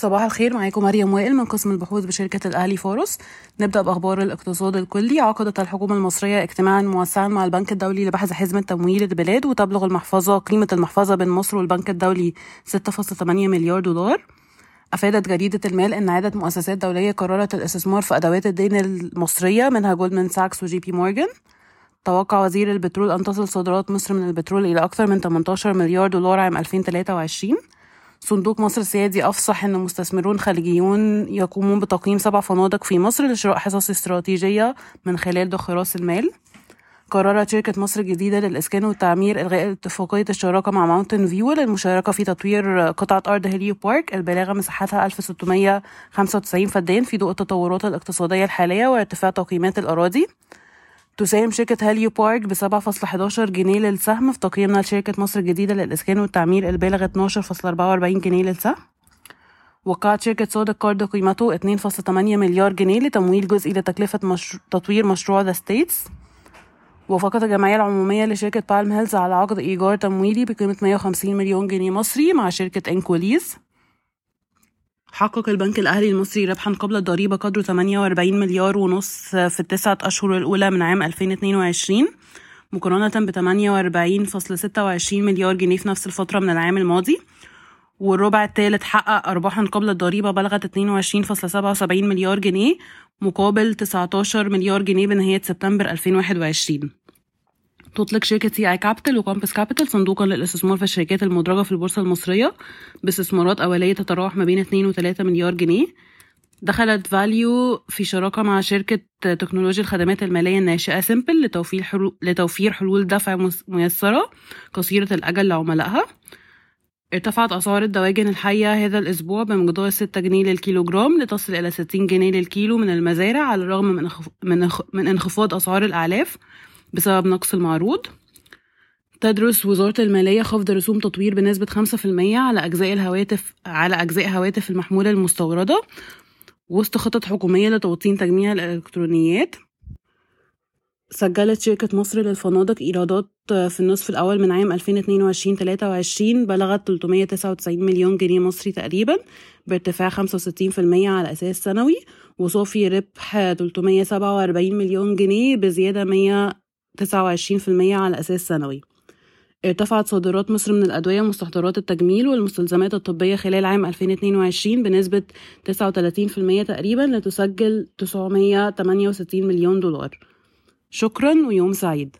صباح الخير معاكم مريم وائل من قسم البحوث بشركة الأهلي فاروس. نبدأ بأخبار الاقتصاد الكلي. عقدت الحكومة المصرية اجتماعا موسعا مع البنك الدولي لبحث حزمة تمويل البلاد وتبلغ المحفظة قيمة المحفظة بين مصر والبنك الدولي 6.8 مليار دولار. أفادت جريدة المال أن عدة مؤسسات دولية قررت الاستثمار في أدوات الدين المصرية منها جولدمان ساكس وجي بي مورجان. توقع وزير البترول أن تصل صادرات مصر من البترول إلى أكثر من 18 مليار دولار عام 2023 صندوق مصر السيادي أفصح أن مستثمرون خليجيون يقومون بتقييم سبع فنادق في مصر لشراء حصص استراتيجية من خلال ضخ رأس المال. قررت شركة مصر الجديدة للإسكان والتعمير إلغاء اتفاقية الشراكة مع ماونتن فيو للمشاركة في تطوير قطعة أرض هيليو بارك البالغة مساحتها 1695 فدان في ضوء التطورات الاقتصادية الحالية وارتفاع تقييمات الأراضي. تساهم شركة هيليو بارك ب 7.11 جنيه للسهم في تقييمنا لشركة مصر الجديدة للإسكان والتعمير البالغ 12.44 جنيه للسهم. وقعت شركة سوديك قرض قيمته 2.8 مليار جنيه لتمويل جزئي لتكلفة مشر... تطوير مشروع The Estates وافقت الجمعية العمومية لشركة بالم هيلز على عقد إيجار تمويلي بقيمة 150 مليون جنيه مصري مع شركة إنكوليز حقق البنك الأهلي المصري ربحا قبل الضريبة قدره 48 مليار ونص في التسعة أشهر الأولى من عام 2022 مقارنة ب 48.26 مليار جنيه في نفس الفترة من العام الماضي. والربع الثالث حقق أرباحا قبل الضريبة بلغت 22.77 مليار جنيه مقابل 19 مليار جنيه بنهاية سبتمبر 2021 تطلق شركة سي آي كابيتال وكومباس كابيتال صندوقا للاستثمار في الشركات المدرجة في البورصة المصرية باستثمارات أولية تتراوح ما بين 2 و 3 مليار جنيه دخلت فاليو في شراكة مع شركة تكنولوجيا الخدمات المالية الناشئة Sympl لتوفير حلول, لتوفير حلول دفع ميسرة قصيرة الأجل لعملائها ارتفعت أسعار الدواجن الحية هذا الأسبوع بمقدار 6 جنيه للكيلوغرام لتصل إلى 60 جنيه للكيلو من المزارع على الرغم من, من, انخفاض أسعار الأعلاف بسبب نقص المعروض. تدرس وزارة المالية خفض رسوم تطوير بنسبة 5% على أجزاء الهواتف على أجزاء هواتف المحمولة المستوردة وسط خطط حكومية لتوطين تجميع الإلكترونيات. سجلت شركة مصر للفنادق إيرادات في النصف الأول من عام 2022-23 بلغت 399 مليون جنيه مصري تقريبا بارتفاع 65% على أساس سنوي. وصافي ربح 347 مليون جنيه بزيادة 129% على أساس سنوي ارتفعت صادرات مصر من الأدوية ومستحضرات التجميل والمستلزمات الطبية خلال عام 2022 بنسبة 39% تقريبا لتسجل 968 مليون دولار. شكرا ويوم سعيد.